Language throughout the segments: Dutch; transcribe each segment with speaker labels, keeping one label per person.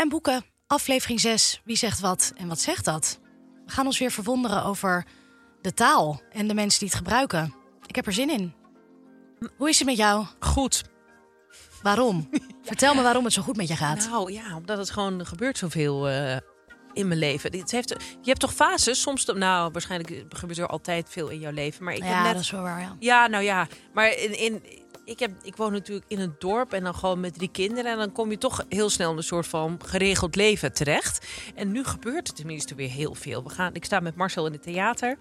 Speaker 1: En boeken, aflevering 6. Wie zegt wat en wat zegt dat? We gaan ons weer verwonderen over de taal en de mensen die het gebruiken. Ik heb er zin in. Hoe is het met jou?
Speaker 2: Goed.
Speaker 1: Waarom? Vertel me waarom het zo goed met je gaat.
Speaker 2: Nou ja, omdat het gewoon gebeurt zoveel eh, in mijn leven. Het heeft, je hebt toch fases? Soms, nou, waarschijnlijk gebeurt er altijd veel in jouw leven. Maar ik heb
Speaker 1: ja,
Speaker 2: net,
Speaker 1: dat is wel waar. Ja.
Speaker 2: Ja, nou ja. Maar in, in, ik, heb, ik woon natuurlijk in een dorp en dan gewoon met drie kinderen. En dan kom je toch heel snel in een soort van geregeld leven terecht. En nu gebeurt er tenminste weer heel veel. We gaan, ik sta met Marcel in het theater.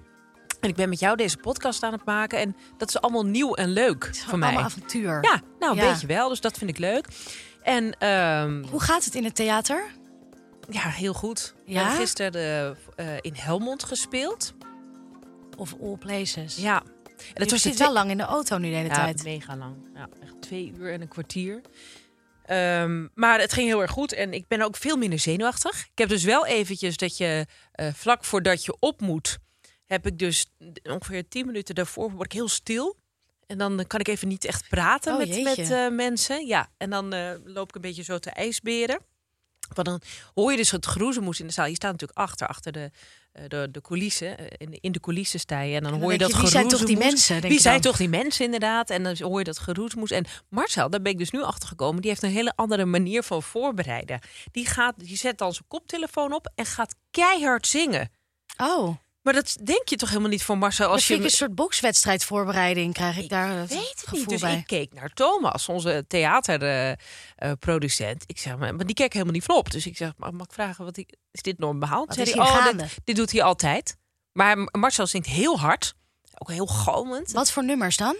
Speaker 2: En ik ben met jou deze podcast aan het maken. En dat is allemaal nieuw en leuk voor mij.
Speaker 1: Allemaal avontuur.
Speaker 2: Ja, nou
Speaker 1: Ja.
Speaker 2: weet je wel. Dus dat vind ik leuk. En ehm,
Speaker 1: Hoe gaat het in het theater?
Speaker 2: ja, heel goed. We
Speaker 1: Ja?
Speaker 2: hebben gisteren de, eh, in Helmond gespeeld.
Speaker 1: Of all places?
Speaker 2: Ja. En
Speaker 1: Het
Speaker 2: de
Speaker 1: zit
Speaker 2: twee-
Speaker 1: wel lang in de auto nu de hele
Speaker 2: ja,
Speaker 1: tijd.
Speaker 2: mega lang. Ja, echt twee uur en een kwartier. Ehm, maar het ging heel erg goed en ik ben ook veel minder zenuwachtig. Ik heb dus wel eventjes dat je eh, vlak voordat je op moet, heb ik dus ongeveer tien minuten daarvoor word ik heel stil. En dan kan ik even niet echt praten
Speaker 1: Oh,
Speaker 2: met, met eh, mensen. Ja, en dan eh, loop ik een beetje zo te ijsberen. Maar dan hoor je dus het geroezemoes in de zaal. Je staat natuurlijk achter, achter de, de, de coulissen. eh, In de, in de coulissen sta je. En dan,
Speaker 1: En dan
Speaker 2: hoor je dat
Speaker 1: je, wie zijn toch die
Speaker 2: geroezemoes.
Speaker 1: mensen, denk
Speaker 2: Wie
Speaker 1: je
Speaker 2: zijn toch die mensen inderdaad? En dan hoor je dat geroezemoes. En Marcel, daar ben ik dus nu achter gekomen. Die heeft een hele andere manier van voorbereiden. Die, gaat, die zet dan zijn koptelefoon op en gaat keihard zingen.
Speaker 1: Oh,
Speaker 2: Maar dat denk je toch helemaal niet voor Marcel
Speaker 1: als
Speaker 2: je...
Speaker 1: een soort bokswedstrijd voorbereiding krijg ik, daar het
Speaker 2: weet het
Speaker 1: gevoel
Speaker 2: niet. Dus
Speaker 1: bij.
Speaker 2: ik keek naar Thomas, onze theaterproducent. ik zeg, maar maar die keek helemaal niet van op. Dus ik zeg, mag mag ik vragen, wat is dit normaal? Zei
Speaker 1: is
Speaker 2: hij, oh, dit, dit doet hij altijd. Maar Marcel zingt heel hard. Ook heel galmend.
Speaker 1: Wat voor nummers dan?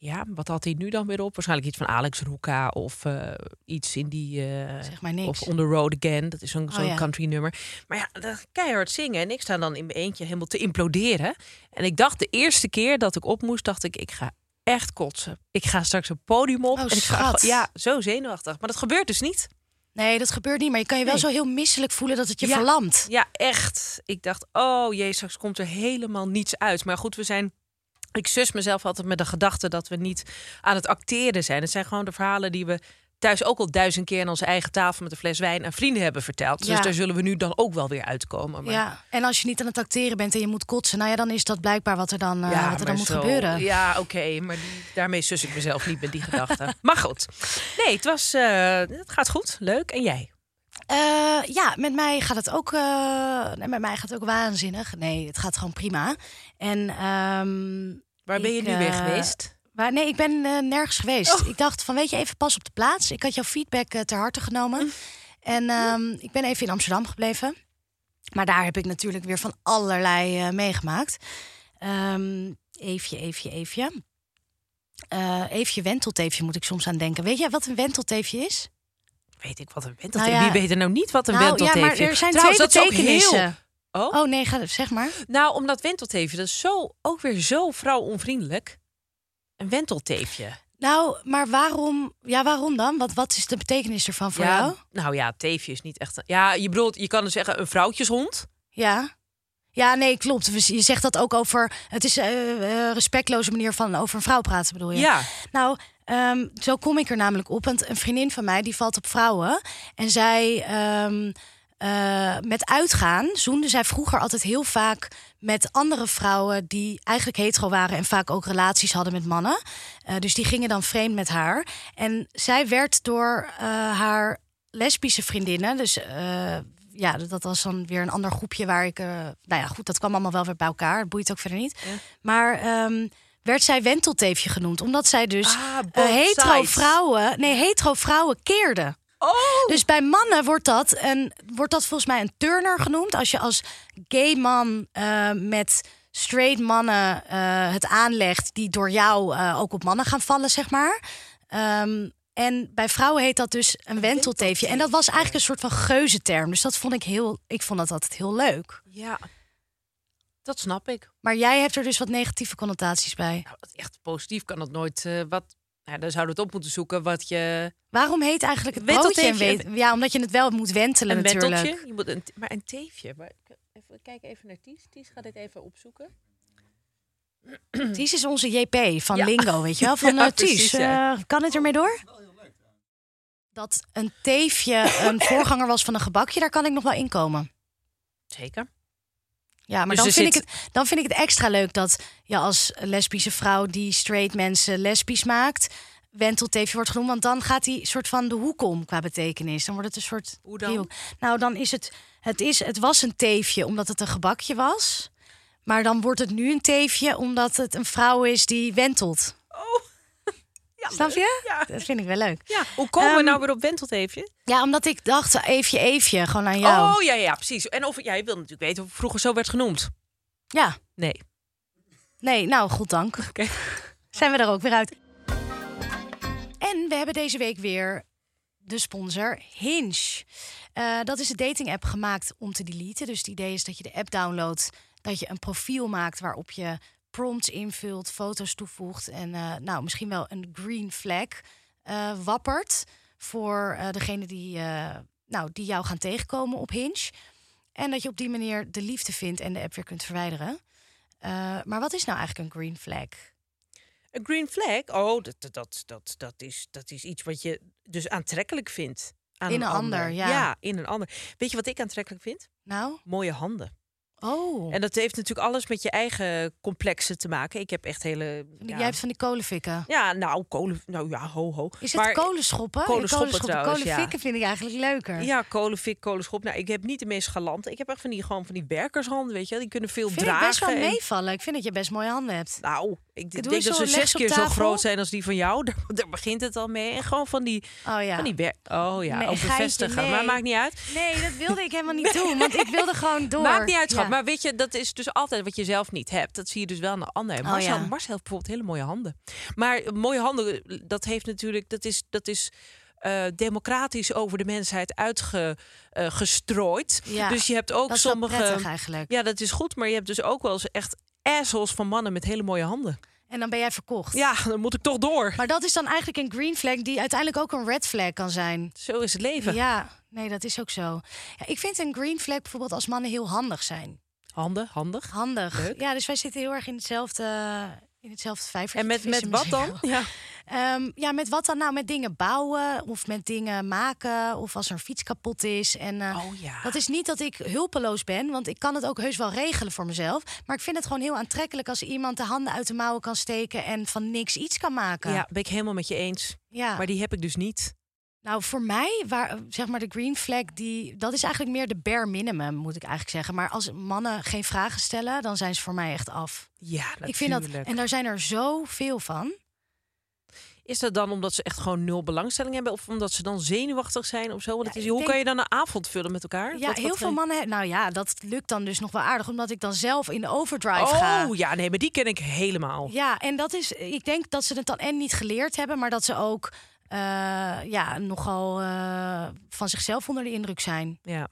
Speaker 2: Ja, wat had hij nu dan weer op? Waarschijnlijk iets van Alex Roeka of eh, iets in die... eh,
Speaker 1: Zeg maar niks.
Speaker 2: Of On The Road Again, dat is zo'n
Speaker 1: Oh, ja.
Speaker 2: country nummer. Maar ja, dat keihard zingen. En ik sta dan in mijn eentje helemaal te imploderen. En ik dacht de eerste keer dat ik op moest, dacht ik, ik ga echt kotsen. Ik ga straks een podium op.
Speaker 1: Oh,
Speaker 2: en ik ga, ja, zo zenuwachtig. Maar dat gebeurt dus niet.
Speaker 1: Nee, dat gebeurt niet. Maar je kan je wel
Speaker 2: Nee.
Speaker 1: zo heel misselijk voelen dat het je
Speaker 2: Ja.
Speaker 1: verlamt.
Speaker 2: Ja, echt. Ik dacht, oh jee, straks komt er helemaal niets uit. Maar goed, we zijn... Ik zus mezelf altijd met de gedachte dat we niet aan het acteren zijn. Het zijn gewoon de verhalen die we thuis ook al duizend keer aan onze eigen tafel met een fles wijn aan vrienden hebben verteld.
Speaker 1: Ja.
Speaker 2: Dus daar zullen we nu dan ook wel weer uitkomen. Maar...
Speaker 1: Ja, en als je niet aan het acteren bent en je moet kotsen, nou ja, dan is dat blijkbaar wat er dan, eh, wat er dan moet
Speaker 2: zo-
Speaker 1: gebeuren.
Speaker 2: Ja, oké, maar die, daarmee sus ik mezelf niet met die gedachte. Maar goed. Nee, het was. eh, het gaat goed. Leuk. En jij?
Speaker 1: Eh, ja, met mij gaat het ook. nee, met mij gaat het ook waanzinnig. Nee, het gaat gewoon prima. En ehm,
Speaker 2: Waar ben je
Speaker 1: Ik,
Speaker 2: nu weer
Speaker 1: eh,
Speaker 2: geweest?
Speaker 1: Maar nee, ik ben eh, nergens geweest.
Speaker 2: Oh.
Speaker 1: Ik dacht van, weet je, even pas op de plaats. Ik had jouw feedback eh, ter harte genomen.
Speaker 2: Mm.
Speaker 1: En ehm, ik ben even in Amsterdam gebleven. Maar daar heb ik natuurlijk weer van allerlei meegemaakt. Ehm Eefje, Eefje, Eefje. Eefje Wentelteefje moet ik soms aan denken. Weet jij wat een wentelteefje is?
Speaker 2: Weet ik wat een wentelteefje.
Speaker 1: Nou ja.
Speaker 2: Wie weet er nou niet wat een
Speaker 1: nou ja,
Speaker 2: wentelteefje
Speaker 1: maar er zijn
Speaker 2: Trouwens,
Speaker 1: twee
Speaker 2: is
Speaker 1: betekenissen.
Speaker 2: Oh?
Speaker 1: Oh nee, ga, zeg maar.
Speaker 2: Nou, omdat wentelteefje, dat is zo, ook weer zo vrouwonvriendelijk. Een wentelteefje.
Speaker 1: Nou, maar waarom, ja, waarom dan? Wat, wat is de betekenis ervan voor
Speaker 2: ja,
Speaker 1: jou?
Speaker 2: Nou ja, teefje is niet echt... een- Ja, je bedoelt, je kan dus zeggen een vrouwtjeshond.
Speaker 1: Ja. Ja, nee, klopt. Je zegt dat ook over. Het is een respectloze manier van over een vrouw praten, bedoel je?
Speaker 2: Ja.
Speaker 1: Nou, ehm, zo kom ik er namelijk op. Want een vriendin van mij die valt op vrouwen. En zij ehm, eh, met uitgaan zoende zij vroeger altijd heel vaak met andere vrouwen die eigenlijk hetero waren en vaak ook relaties hadden met mannen. Eh, dus die gingen dan vreemd met haar. En zij werd door eh, haar lesbische vriendinnen, dus ja, dat was dan weer een ander groepje waar ik. nou ja, goed, dat kwam allemaal wel weer bij elkaar. Het boeit ook verder niet. Maar ehm, werd zij wentelteefje genoemd, omdat zij dus
Speaker 2: Ah,
Speaker 1: hetero
Speaker 2: sides.
Speaker 1: vrouwen, nee, hetero vrouwen keerde.
Speaker 2: Oh!
Speaker 1: Dus bij mannen wordt dat, een, wordt dat volgens mij een turner genoemd. Als je als gay man eh, met straight mannen eh, het aanlegt... die door jou eh, ook op mannen gaan vallen, zeg maar. Ehm, en bij vrouwen heet dat dus een wentelteefje. En dat was eigenlijk een soort van geuzenterm. Dus dat vond ik heel... Ik vond dat altijd heel leuk.
Speaker 2: Ja, dat snap ik.
Speaker 1: Maar jij hebt er dus wat negatieve connotaties bij.
Speaker 2: Nou, echt positief kan het nooit. wat, nou, dan zouden we het op moeten zoeken wat je...
Speaker 1: Waarom heet eigenlijk het broodje Ja, omdat je het wel moet wentelen
Speaker 2: Een
Speaker 1: natuurlijk.
Speaker 2: wenteltje. Je moet een, maar een teefje. Maar, ik- even, kijk even naar Ties. Ties gaat dit even opzoeken.
Speaker 1: Ties is onze JP van
Speaker 2: Ja.
Speaker 1: Lingo, weet je wel? Van
Speaker 2: Ja,
Speaker 1: eh, Ties,
Speaker 2: ja.
Speaker 1: eh, kan het ermee door? Dat een teefje een voorganger was van een gebakje, daar kan ik nog wel inkomen.
Speaker 2: Zeker.
Speaker 1: Ja, maar
Speaker 2: Dus
Speaker 1: dan, vind
Speaker 2: zit-
Speaker 1: ik het, dan vind ik het extra leuk dat je als lesbische vrouw die straight mensen lesbisch maakt, wentelteefje wordt genoemd. Want dan gaat die soort van de hoek om qua betekenis. Dan wordt het een soort.
Speaker 2: Hoe dan?
Speaker 1: Nou, dan is het, het, is, het was een teefje omdat het een gebakje was. Maar dan wordt het nu een teefje omdat het een vrouw is die wentelt.
Speaker 2: Oh. Ja,
Speaker 1: Snap je?
Speaker 2: Ja.
Speaker 1: Dat vind ik wel leuk.
Speaker 2: ja. Hoe komen we
Speaker 1: Ehm,
Speaker 2: nou weer op wentelteefje?
Speaker 1: Ja, omdat ik dacht, eefje, eefje, gewoon aan jou.
Speaker 2: Oh ja, ja, precies. En of jij wil natuurlijk weten of vroeger zo werd genoemd.
Speaker 1: Ja,
Speaker 2: Nee.
Speaker 1: nee, nou, goed dank.
Speaker 2: Oké.
Speaker 1: Zijn we er ook weer uit. En we hebben deze week weer de sponsor Hinge. Eh, dat is een dating app gemaakt om te deleten. Dus het idee is dat je de app downloadt, dat je een profiel maakt waarop je prompts invult, foto's toevoegt en eh, nou misschien wel een green flag eh, wappert voor eh degene die, nou, die jou gaan tegenkomen op Hinge. En dat je op die manier de liefde vindt en de app weer kunt verwijderen. Maar wat is nou eigenlijk een green flag?
Speaker 2: Een green flag? Oh, dat, dat, dat, dat, is, dat is iets wat je dus aantrekkelijk vindt. Aan
Speaker 1: In een ander, ja.
Speaker 2: Ja, in een ander. Weet je wat ik aantrekkelijk vind?
Speaker 1: Nou,
Speaker 2: Mooie handen.
Speaker 1: Oh.
Speaker 2: En dat heeft natuurlijk alles met je eigen complexen te maken. Ik heb echt hele... Ja,
Speaker 1: Jij hebt van die kolenfikken.
Speaker 2: ja, nou, kolen... Nou ja, ho, ho.
Speaker 1: Is het
Speaker 2: Maar-
Speaker 1: kolenschoppen?
Speaker 2: kolenschoppen trouwens, ja.
Speaker 1: Kolenfikken vind ik eigenlijk leuker.
Speaker 2: Ja, kolenfik, kolenschop. Nou, ik heb niet de meest galante. Ik heb echt van die, gewoon van die werkershanden, weet je. Die kunnen veel
Speaker 1: vind
Speaker 2: dragen.
Speaker 1: ik best wel
Speaker 2: en-
Speaker 1: meevallen. Ik vind dat je best mooie handen hebt.
Speaker 2: Nou, ik
Speaker 1: doe
Speaker 2: denk dat ze zes keer zo groot zijn als die van jou. Daar, daar begint het al mee. En gewoon van die,
Speaker 1: Oh ja.
Speaker 2: van die Oh ja,
Speaker 1: Nee,
Speaker 2: ook bevestigen.
Speaker 1: nee.
Speaker 2: Maar maakt niet uit.
Speaker 1: Nee, dat wilde ik helemaal niet doen. Want ik wilde gewoon door.
Speaker 2: Maakt niet uit, schat.
Speaker 1: Ja.
Speaker 2: Maar weet je, dat is dus altijd wat je zelf niet hebt. Dat zie je dus wel aan de ander.
Speaker 1: Oh,
Speaker 2: Marcel,
Speaker 1: ja.
Speaker 2: Marcel heeft bijvoorbeeld hele mooie handen. Maar eh, mooie handen, dat heeft natuurlijk... Dat is, dat is eh, democratisch over de mensheid uitgestrooid.
Speaker 1: Ja,
Speaker 2: dus je hebt ook
Speaker 1: dat is
Speaker 2: sommige...
Speaker 1: prettig eigenlijk.
Speaker 2: Ja, dat is goed. Maar je hebt dus ook wel eens echt assholes van mannen met hele mooie handen.
Speaker 1: En dan ben jij verkocht.
Speaker 2: Ja, dan moet ik toch door.
Speaker 1: Maar dat is dan eigenlijk een green flag die uiteindelijk ook een red flag kan zijn.
Speaker 2: Zo is het leven.
Speaker 1: Ja, nee, dat is ook zo. Ja, ik vind een green flag bijvoorbeeld als mannen heel handig zijn.
Speaker 2: Handen, handig.
Speaker 1: Handig.
Speaker 2: Leuk.
Speaker 1: Ja, dus wij zitten heel erg in hetzelfde, in hetzelfde vijvertje.
Speaker 2: En met, met wat dan? Ja.
Speaker 1: Ehm, ja, met wat dan? Nou, met dingen bouwen of met dingen maken of als er een fiets kapot is. En eh,
Speaker 2: Oh ja.
Speaker 1: dat is niet dat ik hulpeloos ben, want ik kan het ook heus wel regelen voor mezelf. Maar ik vind het gewoon heel aantrekkelijk als iemand de handen uit de mouwen kan steken en van niks iets kan maken.
Speaker 2: Ja, ben ik helemaal met je eens.
Speaker 1: Ja.
Speaker 2: Maar die heb ik dus niet.
Speaker 1: Nou, voor mij, waar, zeg maar de green flag, die, dat is eigenlijk meer de bare minimum, moet ik eigenlijk zeggen. Maar als mannen geen vragen stellen, dan zijn ze voor mij echt af.
Speaker 2: Ja, natuurlijk.
Speaker 1: Ik vind dat, en daar zijn er zoveel van.
Speaker 2: Is dat dan omdat ze echt gewoon nul belangstelling hebben? Of omdat ze dan zenuwachtig zijn of zo? Want het
Speaker 1: Ja,
Speaker 2: is, hoe
Speaker 1: denk-
Speaker 2: kan je dan een avond vullen met elkaar?
Speaker 1: Ja,
Speaker 2: Wat-
Speaker 1: heel
Speaker 2: wat-
Speaker 1: veel mannen. Nou ja, dat lukt dan dus nog wel aardig, omdat ik dan zelf in de overdrive ga.
Speaker 2: Oh ja, nee, maar die ken ik helemaal.
Speaker 1: Ja, en dat is, ik denk dat ze het dan en niet geleerd hebben, maar dat ze ook ja, nogal eh, van zichzelf onder de indruk zijn.
Speaker 2: Ja.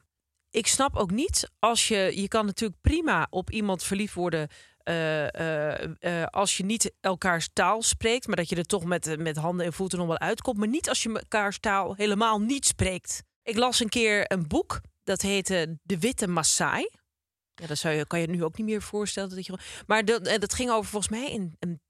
Speaker 2: Ik snap ook niet als je... Je kan natuurlijk prima op iemand verliefd worden... eh, eh, eh, als je niet elkaars taal spreekt... maar dat je er toch met, eh, met handen en voeten nog wel uitkomt. Maar niet als je elkaars taal helemaal niet spreekt. Ik las een keer een boek. Dat heette De Witte Maasai. Ja, dat zou je, kan je nu ook niet meer voorstellen. Dat je, maar dat, dat ging over volgens mij een, een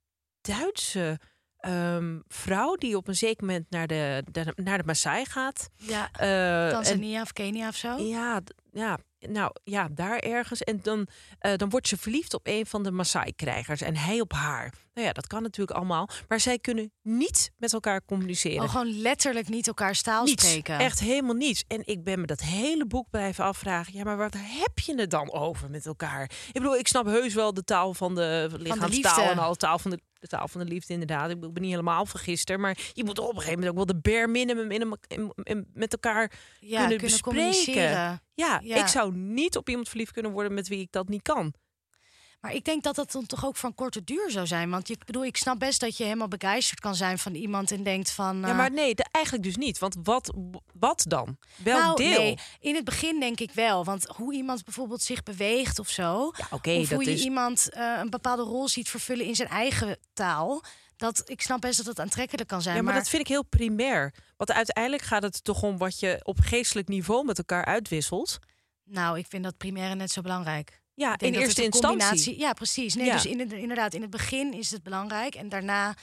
Speaker 2: Duitse ehm, vrouw die op een zeker moment naar de, de- naar de Maasai gaat.
Speaker 1: Ja,
Speaker 2: en-
Speaker 1: Tanzania of Kenia of zo.
Speaker 2: ja, ja, nou ja, daar ergens. En dan, eh, dan wordt ze verliefd op een van de Maasai-krijgers en hij op haar. Nou ja, dat kan natuurlijk allemaal. Maar zij kunnen niet met elkaar communiceren.
Speaker 1: Oh, gewoon letterlijk niet elkaars taal
Speaker 2: niets.
Speaker 1: spreken.
Speaker 2: Echt helemaal niets. En ik ben me dat hele boek blijven afvragen. Ja, maar wat heb je het dan over met elkaar? Ik bedoel, ik snap heus wel de taal van de lichaamstaal en alle taal van de, de taal van de liefde, inderdaad. Ik ben niet helemaal vergister, maar je moet op een gegeven moment ook wel de bare minimum in, een- in- in- met elkaar
Speaker 1: ja,
Speaker 2: kunnen,
Speaker 1: kunnen
Speaker 2: bespreken. Ja. ik zou niet op iemand verliefd kunnen worden met wie ik dat niet kan.
Speaker 1: Maar ik denk dat dat dan toch ook van korte duur zou zijn. Want ik bedoel, ik snap best dat je helemaal begeisterd kan zijn van iemand en denkt van.
Speaker 2: Ja,
Speaker 1: eh,
Speaker 2: maar nee, de- eigenlijk dus niet. Want wat, wat dan? Welk
Speaker 1: nou,
Speaker 2: deel?
Speaker 1: nee, in het begin denk ik wel. Want hoe iemand bijvoorbeeld zich beweegt of zo.
Speaker 2: Ja, oké,
Speaker 1: of
Speaker 2: dat
Speaker 1: hoe je
Speaker 2: is-
Speaker 1: iemand eh, een bepaalde rol ziet vervullen in zijn eigen taal. Dat, ik snap best dat het aantrekkelijk kan zijn.
Speaker 2: Ja, maar, dat vind ik heel primair. Want uiteindelijk gaat het toch om wat je op geestelijk niveau met elkaar uitwisselt.
Speaker 1: Nou, ik vind dat primaire net zo belangrijk.
Speaker 2: Ja,
Speaker 1: Ik
Speaker 2: in eerste instantie.
Speaker 1: Ja, precies. Nee,
Speaker 2: Ja.
Speaker 1: Dus in inderdaad, in het begin is het belangrijk. En daarna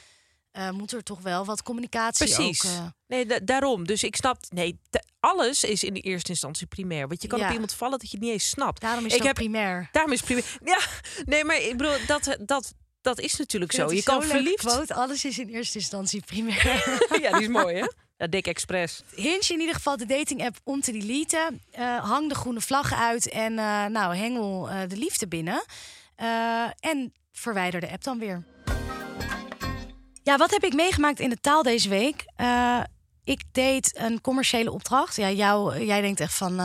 Speaker 1: eh, moet er toch wel wat communicatie
Speaker 2: Precies.
Speaker 1: ook... eh,
Speaker 2: Nee, da- daarom. Dus ik snap, nee, alles is in de eerste instantie primair. Want je kan
Speaker 1: Ja.
Speaker 2: op iemand vallen dat je het niet eens snapt.
Speaker 1: daarom is
Speaker 2: ik
Speaker 1: het
Speaker 2: heb,
Speaker 1: primair.
Speaker 2: daarom is primair. Ja, nee, maar ik bedoel, dat, dat, dat is natuurlijk zo. Je kan verliefd.
Speaker 1: Quote, alles is in eerste instantie primair.
Speaker 2: ja, die is mooi, hè? Ja, Dick Express.
Speaker 1: Hinge in ieder geval de dating app om te deleten. Eh, hang de groene vlag uit en eh, nou, hengel eh, de liefde binnen. En verwijder de app dan weer. Ja, wat heb ik meegemaakt in de taal deze week? Ik deed een commerciële opdracht. Ja, jou, jij denkt echt van... we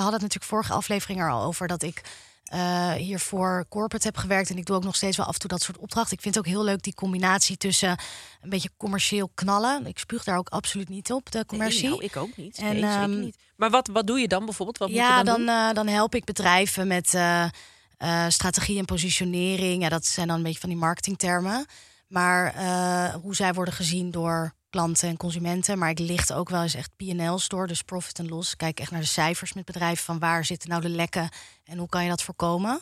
Speaker 1: hadden het natuurlijk vorige aflevering er al over... dat ik eh, hiervoor corporate heb gewerkt. En ik doe ook nog steeds wel af en toe dat soort opdrachten. Ik vind het ook heel leuk die combinatie tussen een beetje commercieel knallen. Ik spuug daar ook absoluut niet op, de commercie.
Speaker 2: Nee, nou, ik ook niet.
Speaker 1: En,
Speaker 2: nee, zeker
Speaker 1: ehm,
Speaker 2: niet. Maar wat, wat doe je dan bijvoorbeeld? Wat moet
Speaker 1: ja,
Speaker 2: je dan,
Speaker 1: dan,
Speaker 2: doen?
Speaker 1: eh, dan help ik bedrijven met eh, strategie en positionering. Ja, dat zijn dan een beetje van die marketingtermen. Maar hoe zij worden gezien door klanten en consumenten. Maar ik licht ook wel eens echt P&L's door, dus profit en loss. Kijk echt naar de cijfers met bedrijven van waar zitten nou de lekken en hoe kan je dat voorkomen.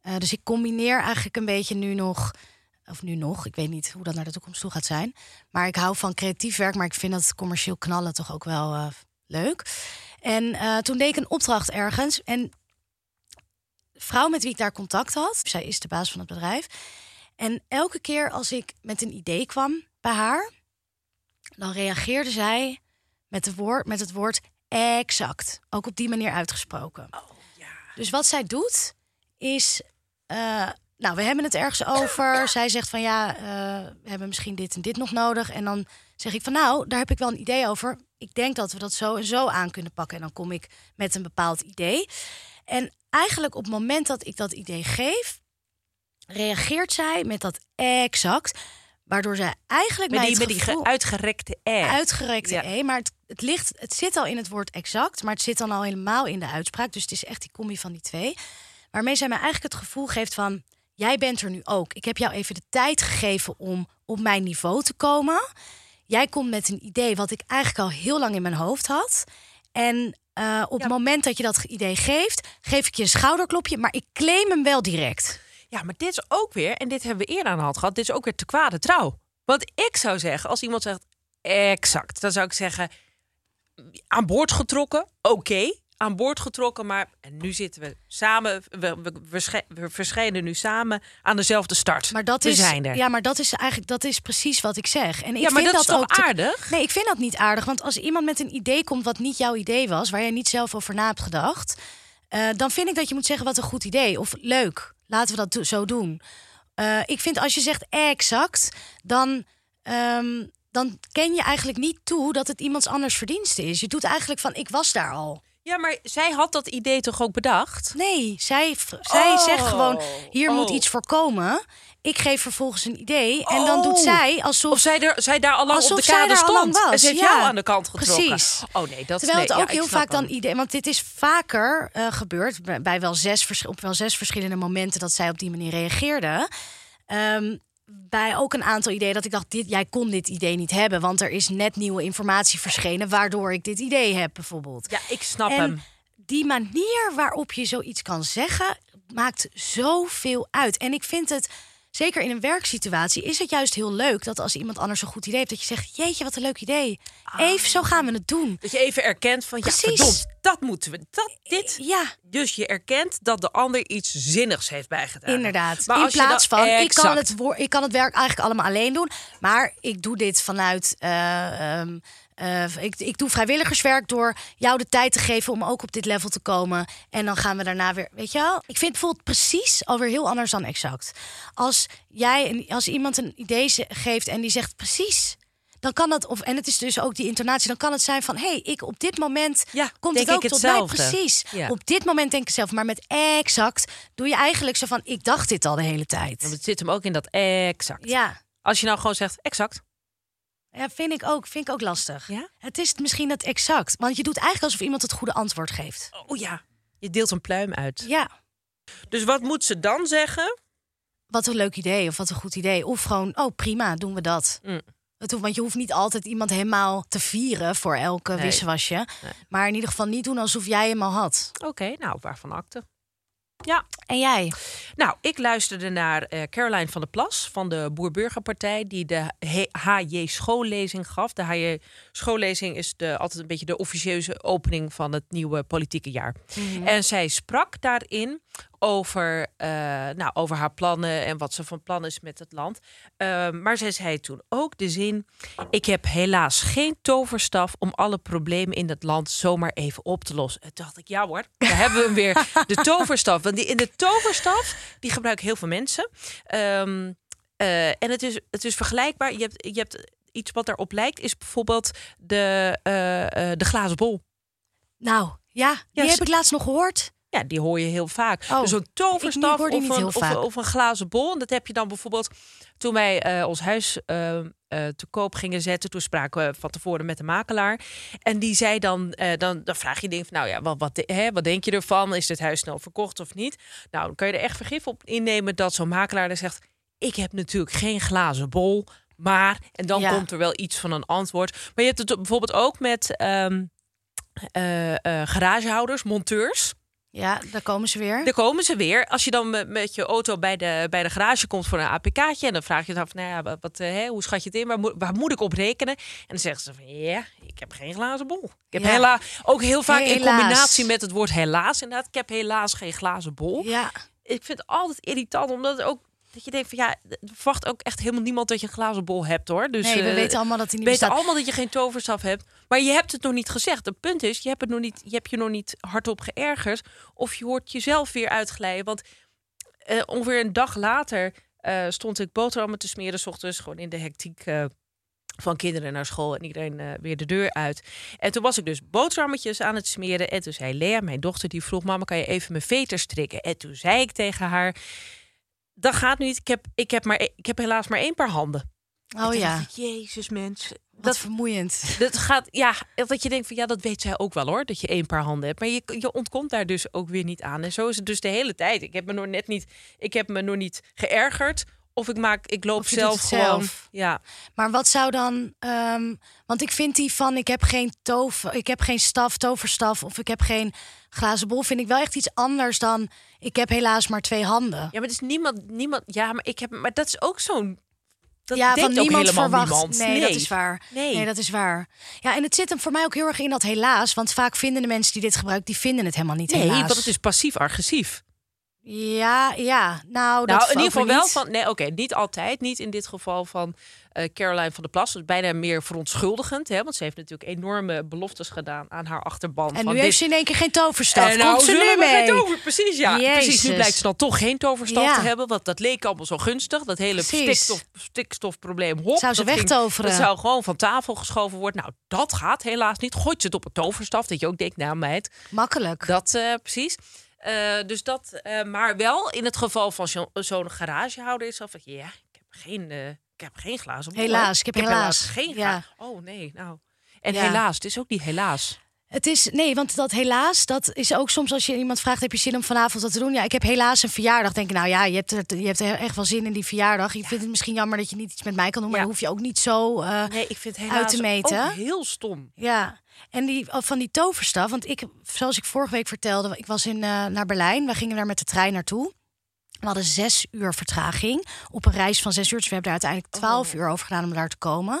Speaker 1: Eh, dus ik combineer eigenlijk een beetje nu nog, of nu nog, ik weet niet hoe dat naar de toekomst toe gaat zijn. Maar ik hou van creatief werk, maar ik vind dat commercieel knallen toch ook wel eh, leuk. En eh, toen deed ik een opdracht ergens. En de vrouw met wie ik daar contact had, zij is de baas van het bedrijf. En elke keer als ik met een idee kwam bij haar, dan reageerde zij met, de woord, met het woord exact. Ook op die manier uitgesproken. Dus wat zij doet, is. eh, nou, we hebben het ergens over. Zij zegt van ja, eh, we hebben misschien dit en dit nog nodig. En dan zeg ik van nou, daar heb ik wel een idee over. Ik denk dat we dat zo en zo aan kunnen pakken. En dan kom ik met een bepaald idee. En eigenlijk op het moment dat ik dat idee geef, reageert zij met dat exact. Waardoor zij eigenlijk
Speaker 2: met die, met die
Speaker 1: gevoel-
Speaker 2: uitgerekte R.
Speaker 1: uitgerekte
Speaker 2: Ja.
Speaker 1: E. Maar het, het, ligt, het zit al in het woord exact, maar het zit dan al helemaal in de uitspraak. Dus het is echt die combi van die twee. Waarmee zij mij eigenlijk het gevoel geeft van... jij bent er nu ook. Ik heb jou even de tijd gegeven om op mijn niveau te komen. Jij komt met een idee wat ik eigenlijk al heel lang in mijn hoofd had. En eh, op het moment dat je dat idee geeft... geef ik je een schouderklopje, maar ik claim hem wel direct.
Speaker 2: Ja, maar dit is ook weer, en dit hebben we eerder aan de hand gehad, dit is ook weer te kwade trouw. Want ik zou zeggen, als iemand zegt exact, dan zou ik zeggen aan boord getrokken, oké, aan boord getrokken, maar en nu zitten we samen, we, we, we, sche- we verschijnen nu samen aan dezelfde start.
Speaker 1: Maar dat
Speaker 2: we
Speaker 1: is,
Speaker 2: zijn er.
Speaker 1: Ja, maar dat is eigenlijk dat is precies wat ik zeg. En ik
Speaker 2: Ja, maar
Speaker 1: vind
Speaker 2: dat is toch
Speaker 1: ook te-
Speaker 2: aardig?
Speaker 1: Nee, ik vind dat niet aardig. Want als iemand met een idee komt wat niet jouw idee was, waar jij niet zelf over na hebt gedacht, eh, dan vind ik dat je moet zeggen wat een goed idee of leuk. Laten we dat zo doen. Eh, ik vind als je zegt exact, dan, ehm, dan ken je eigenlijk niet toe dat het iemands anders verdienste is. Je doet eigenlijk van ik was daar al.
Speaker 2: Ja, maar zij had dat idee toch ook bedacht?
Speaker 1: Nee, zij, zij
Speaker 2: Oh.
Speaker 1: zegt gewoon hier moet
Speaker 2: Oh.
Speaker 1: iets voorkomen. Ik geef vervolgens een idee en dan doet
Speaker 2: Oh.
Speaker 1: zij alsof
Speaker 2: Of zij, er, zij daar al lang op de kade stond.
Speaker 1: was,
Speaker 2: en ze heeft
Speaker 1: ja.
Speaker 2: jou aan de kant getrokken.
Speaker 1: Precies.
Speaker 2: Oh nee, dat
Speaker 1: Terwijl
Speaker 2: nee,
Speaker 1: het ook heel vaak dan idee, want dit is vaker eh, gebeurd bij- wel zes, op wel zes verschillende momenten dat zij op die manier reageerde. Ehm, bij ook een aantal ideeën dat ik dacht, dit, jij kon dit idee niet hebben, want er is net nieuwe informatie verschenen waardoor ik dit idee heb, bijvoorbeeld.
Speaker 2: Ja, ik snap
Speaker 1: en
Speaker 2: hem.
Speaker 1: die manier waarop je zoiets kan zeggen, maakt zoveel uit. En ik vind het, zeker in een werksituatie, is het juist heel leuk dat als iemand anders een goed idee heeft, dat je zegt: Jeetje, wat een leuk idee. Even, zo gaan we het doen.
Speaker 2: Dat je even erkent van,
Speaker 1: Precies.
Speaker 2: ja, verdomd, dat moeten we. Dat, dit.
Speaker 1: Ja,
Speaker 2: Dus je erkent dat de ander iets zinnigs heeft bijgedragen.
Speaker 1: Inderdaad.
Speaker 2: Maar
Speaker 1: in plaats van, ik kan, het ik kan het werk eigenlijk allemaal alleen doen. Maar ik doe dit vanuit. eh, ehm, eh, ik, ik doe vrijwilligerswerk door jou de tijd te geven om ook op dit level te komen. En dan gaan we daarna weer. Weet je wel? Ik vind bijvoorbeeld precies alweer heel anders dan exact. Als jij, als iemand een idee geeft en die zegt precies. Dan kan dat, of, en het is dus ook die intonatie, dan kan het zijn van: hé, hey, ik op dit moment
Speaker 2: Ja,
Speaker 1: komt het ook
Speaker 2: ik
Speaker 1: tot
Speaker 2: hetzelfde.
Speaker 1: mij. Precies.
Speaker 2: Ja.
Speaker 1: Op dit moment denk ik zelf, maar met exact doe je eigenlijk zo van: ik dacht dit al de hele tijd.
Speaker 2: Want het zit hem ook in dat exact.
Speaker 1: Ja.
Speaker 2: Als je nou gewoon zegt exact.
Speaker 1: Ja, vind ik ook, vind ik ook lastig.
Speaker 2: Ja?
Speaker 1: Het is misschien dat exact. Want je doet eigenlijk alsof iemand het goede antwoord geeft.
Speaker 2: Oh ja. Je deelt een pluim uit.
Speaker 1: Ja,
Speaker 2: Dus wat moet ze dan zeggen?
Speaker 1: wat een leuk idee of wat een goed idee. Of gewoon, oh prima, doen we dat.
Speaker 2: Mm.
Speaker 1: Het hoeft, want je hoeft niet altijd iemand helemaal te vieren voor elke
Speaker 2: Nee.
Speaker 1: wisselwasje. Maar in ieder geval niet doen alsof jij hem al had.
Speaker 2: Oké, nou, waarvan akte? Ja,
Speaker 1: En jij?
Speaker 2: nou, ik luisterde naar eh, Caroline van der Plas van de Boer-Burgerpartij, die de HJ schoollezing gaf. De HJ schoollezing is de, altijd een beetje de officieuze opening van het nieuwe politieke jaar. En zij sprak daarin over, eh, nou, over haar plannen en wat ze van plan is met het land. Eh, maar zij zei toen ook de zin: Ik heb helaas geen toverstaf om alle problemen in het land zomaar even op te lossen. En toen dacht ik, ja hoor, daar hebben we hem weer. De toverstaf. Want die, in de toverstaf, die gebruiken heel veel mensen. Ehm, eh, en het is, het is vergelijkbaar. Je hebt, je hebt iets wat daarop lijkt, is bijvoorbeeld de, eh, de glazen bol.
Speaker 1: Nou, ja, die heb ik laatst nog gehoord.
Speaker 2: Ja, die hoor je heel vaak.
Speaker 1: Oh,
Speaker 2: dus een toverstaf of, een, of, of een glazen bol. En dat heb je dan bijvoorbeeld toen wij eh, ons huis eh, eh, te koop gingen zetten. Toen spraken we van tevoren met de makelaar. En die zei dan, dan, dan vraag je dingen van, nou ja, wat, wat, hè, wat denk je ervan? Is dit huis snel verkocht of niet? Nou, dan kan je er echt vergif op innemen dat zo'n makelaar dan zegt, ik heb natuurlijk geen glazen bol. Maar, en dan
Speaker 1: Ja.
Speaker 2: komt er wel iets van een antwoord. Maar je hebt het bijvoorbeeld ook met ehm, eh, eh, garagehouders, monteurs.
Speaker 1: Ja, daar komen ze weer.
Speaker 2: Daar komen ze weer. Als je dan met, met je auto bij de, bij de garage komt voor een APK'tje... en dan vraag je dan van, nou ja, wat, wat, eh, hè, hoe schat je het in? Waar moet, waar moet ik op rekenen? En dan zeggen ze van, ja, ik heb geen glazen bol. Ik heb
Speaker 1: Ja.
Speaker 2: hela ook heel vaak in
Speaker 1: Helaas.
Speaker 2: combinatie met het woord helaas inderdaad. Ik heb helaas geen glazen bol.
Speaker 1: Ja,
Speaker 2: Ik vind het altijd irritant, omdat het ook... Dat je denkt van ja, er verwacht ook echt helemaal niemand dat je een glazen bol hebt hoor. Dus
Speaker 1: nee, we
Speaker 2: eh,
Speaker 1: weten allemaal dat hij niet
Speaker 2: weten allemaal dat je geen toverstaf hebt. Maar je hebt het nog niet gezegd. Het punt is, je hebt, het nog niet, je, hebt je nog niet hardop geërgerd. Of je hoort jezelf weer uitglijden. Want eh, ongeveer een dag later eh, stond ik boterhammen te smeren. 's ochtends gewoon in de hectiek van kinderen naar school. En iedereen weer de deur uit. En toen was ik dus boterhammetjes aan het smeren. En toen zei Lea, mijn dochter, die vroeg... Mama, kan je even mijn veter strikken? En toen zei ik tegen haar... Dat gaat niet. Ik heb, ik heb, maar, ik heb helaas maar één paar handen.
Speaker 1: Oh ja,
Speaker 2: ik, Jezus, mens.
Speaker 1: wat
Speaker 2: Dat,
Speaker 1: vermoeiend.
Speaker 2: dat gaat, ja, dat je denkt van ja, dat weet zij ook wel hoor, dat je één paar handen hebt. Maar je, je ontkomt daar dus ook weer niet aan. En zo is het dus de hele tijd. Ik heb me nog net niet, ik heb me nog niet geërgerd. Of ik maak, ik loop zelf
Speaker 1: het
Speaker 2: gewoon.
Speaker 1: zelf.
Speaker 2: Ja,
Speaker 1: Maar wat zou dan... ehm, want ik vind die van, ik heb geen tover, ik heb geen staf, toverstaf... of ik heb geen glazen bol, vind ik wel echt iets anders dan... ik heb helaas maar twee handen.
Speaker 2: ja, maar het is niemand, niemand. Ja, maar ik heb, maar dat is ook zo'n. Dat
Speaker 1: ja, van niemand verwacht.
Speaker 2: niemand.
Speaker 1: Nee, dat is waar.
Speaker 2: Nee.
Speaker 1: dat is waar. Ja, en het zit hem voor mij ook heel erg in dat helaas. Want vaak vinden de mensen die dit gebruiken, die vinden het helemaal niet
Speaker 2: Nee,
Speaker 1: helaas.
Speaker 2: want het is passief-agressief.
Speaker 1: Ja, ja. Nou, dat
Speaker 2: Nou, in ieder geval wel van. Nee, oké, niet altijd. Niet in dit geval van eh, Caroline van der Plas. Dus bijna meer verontschuldigend. Hè, want ze heeft natuurlijk enorme beloftes gedaan aan haar achterban.
Speaker 1: En
Speaker 2: van
Speaker 1: nu heeft ze in één keer geen toverstaf.
Speaker 2: En nou
Speaker 1: Komt ze nu
Speaker 2: we geen
Speaker 1: mee?
Speaker 2: tover- precies, ja. Precies, nu blijkt ze dan toch geen toverstaf
Speaker 1: Ja.
Speaker 2: te hebben. Want dat leek allemaal zo gunstig. Dat hele stikstof, stikstofprobleem. Hop,
Speaker 1: Zou ze
Speaker 2: dat ging-
Speaker 1: wegtoveren.
Speaker 2: Dat zou gewoon van tafel geschoven worden. Nou, dat gaat helaas niet. Gooit ze het op een toverstaf. Dat je ook denkt, nou meid,
Speaker 1: Makkelijk.
Speaker 2: dat eh, precies. Eh, dus dat, eh, maar wel in het geval van zo- zo'n garagehouder is dat van, ja, ik heb geen, eh, ik heb geen glazen bol. hè.
Speaker 1: Helaas, ik heb helaas.
Speaker 2: geen
Speaker 1: Ja.
Speaker 2: Oh nee, nou. En
Speaker 1: Ja.
Speaker 2: helaas, het is ook niet helaas.
Speaker 1: Het is, nee, want dat helaas, dat is ook soms als je iemand vraagt: heb je zin om vanavond wat te doen? Ja, ik heb helaas een verjaardag. Denk ik, nou ja, je hebt, er- je hebt er echt wel zin in die verjaardag. Je vindt het misschien jammer dat je niet iets met mij kan doen, maar
Speaker 2: Ja.
Speaker 1: hoef je ook niet zo. eh,
Speaker 2: Nee, ik vind het
Speaker 1: Uit
Speaker 2: helaas
Speaker 1: te meten.
Speaker 2: ook heel stom.
Speaker 1: Ja, en die, oh, van die toverstaf. Want ik, zoals ik vorige week vertelde, ik was in, eh, naar Berlijn. We gingen daar met de trein naartoe. We hadden zes uur vertraging op een reis van zes uur. Dus we hebben daar uiteindelijk twaalf uur over gedaan om daar te komen.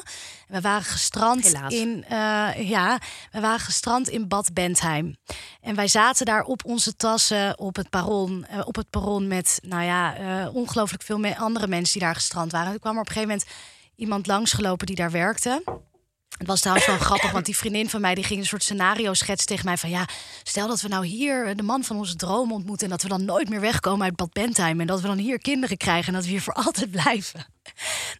Speaker 1: En we waren gestrand
Speaker 2: Helaas.
Speaker 1: in, eh, ja, we waren gestrand in Bad Bentheim. En wij zaten daar op onze tassen op het perron, eh, op het perron met, nou ja, eh, ongelooflijk veel me- andere mensen die daar gestrand waren. En toen kwam er op een gegeven moment iemand langsgelopen die daar werkte. Het was trouwens wel grappig, want die vriendin van mij die ging een soort scenario schetsen tegen mij van ja, stel dat we nou hier de man van onze droom ontmoeten en dat we dan nooit meer wegkomen uit Bad Bentheim en dat we dan hier kinderen krijgen en dat we hier voor altijd blijven.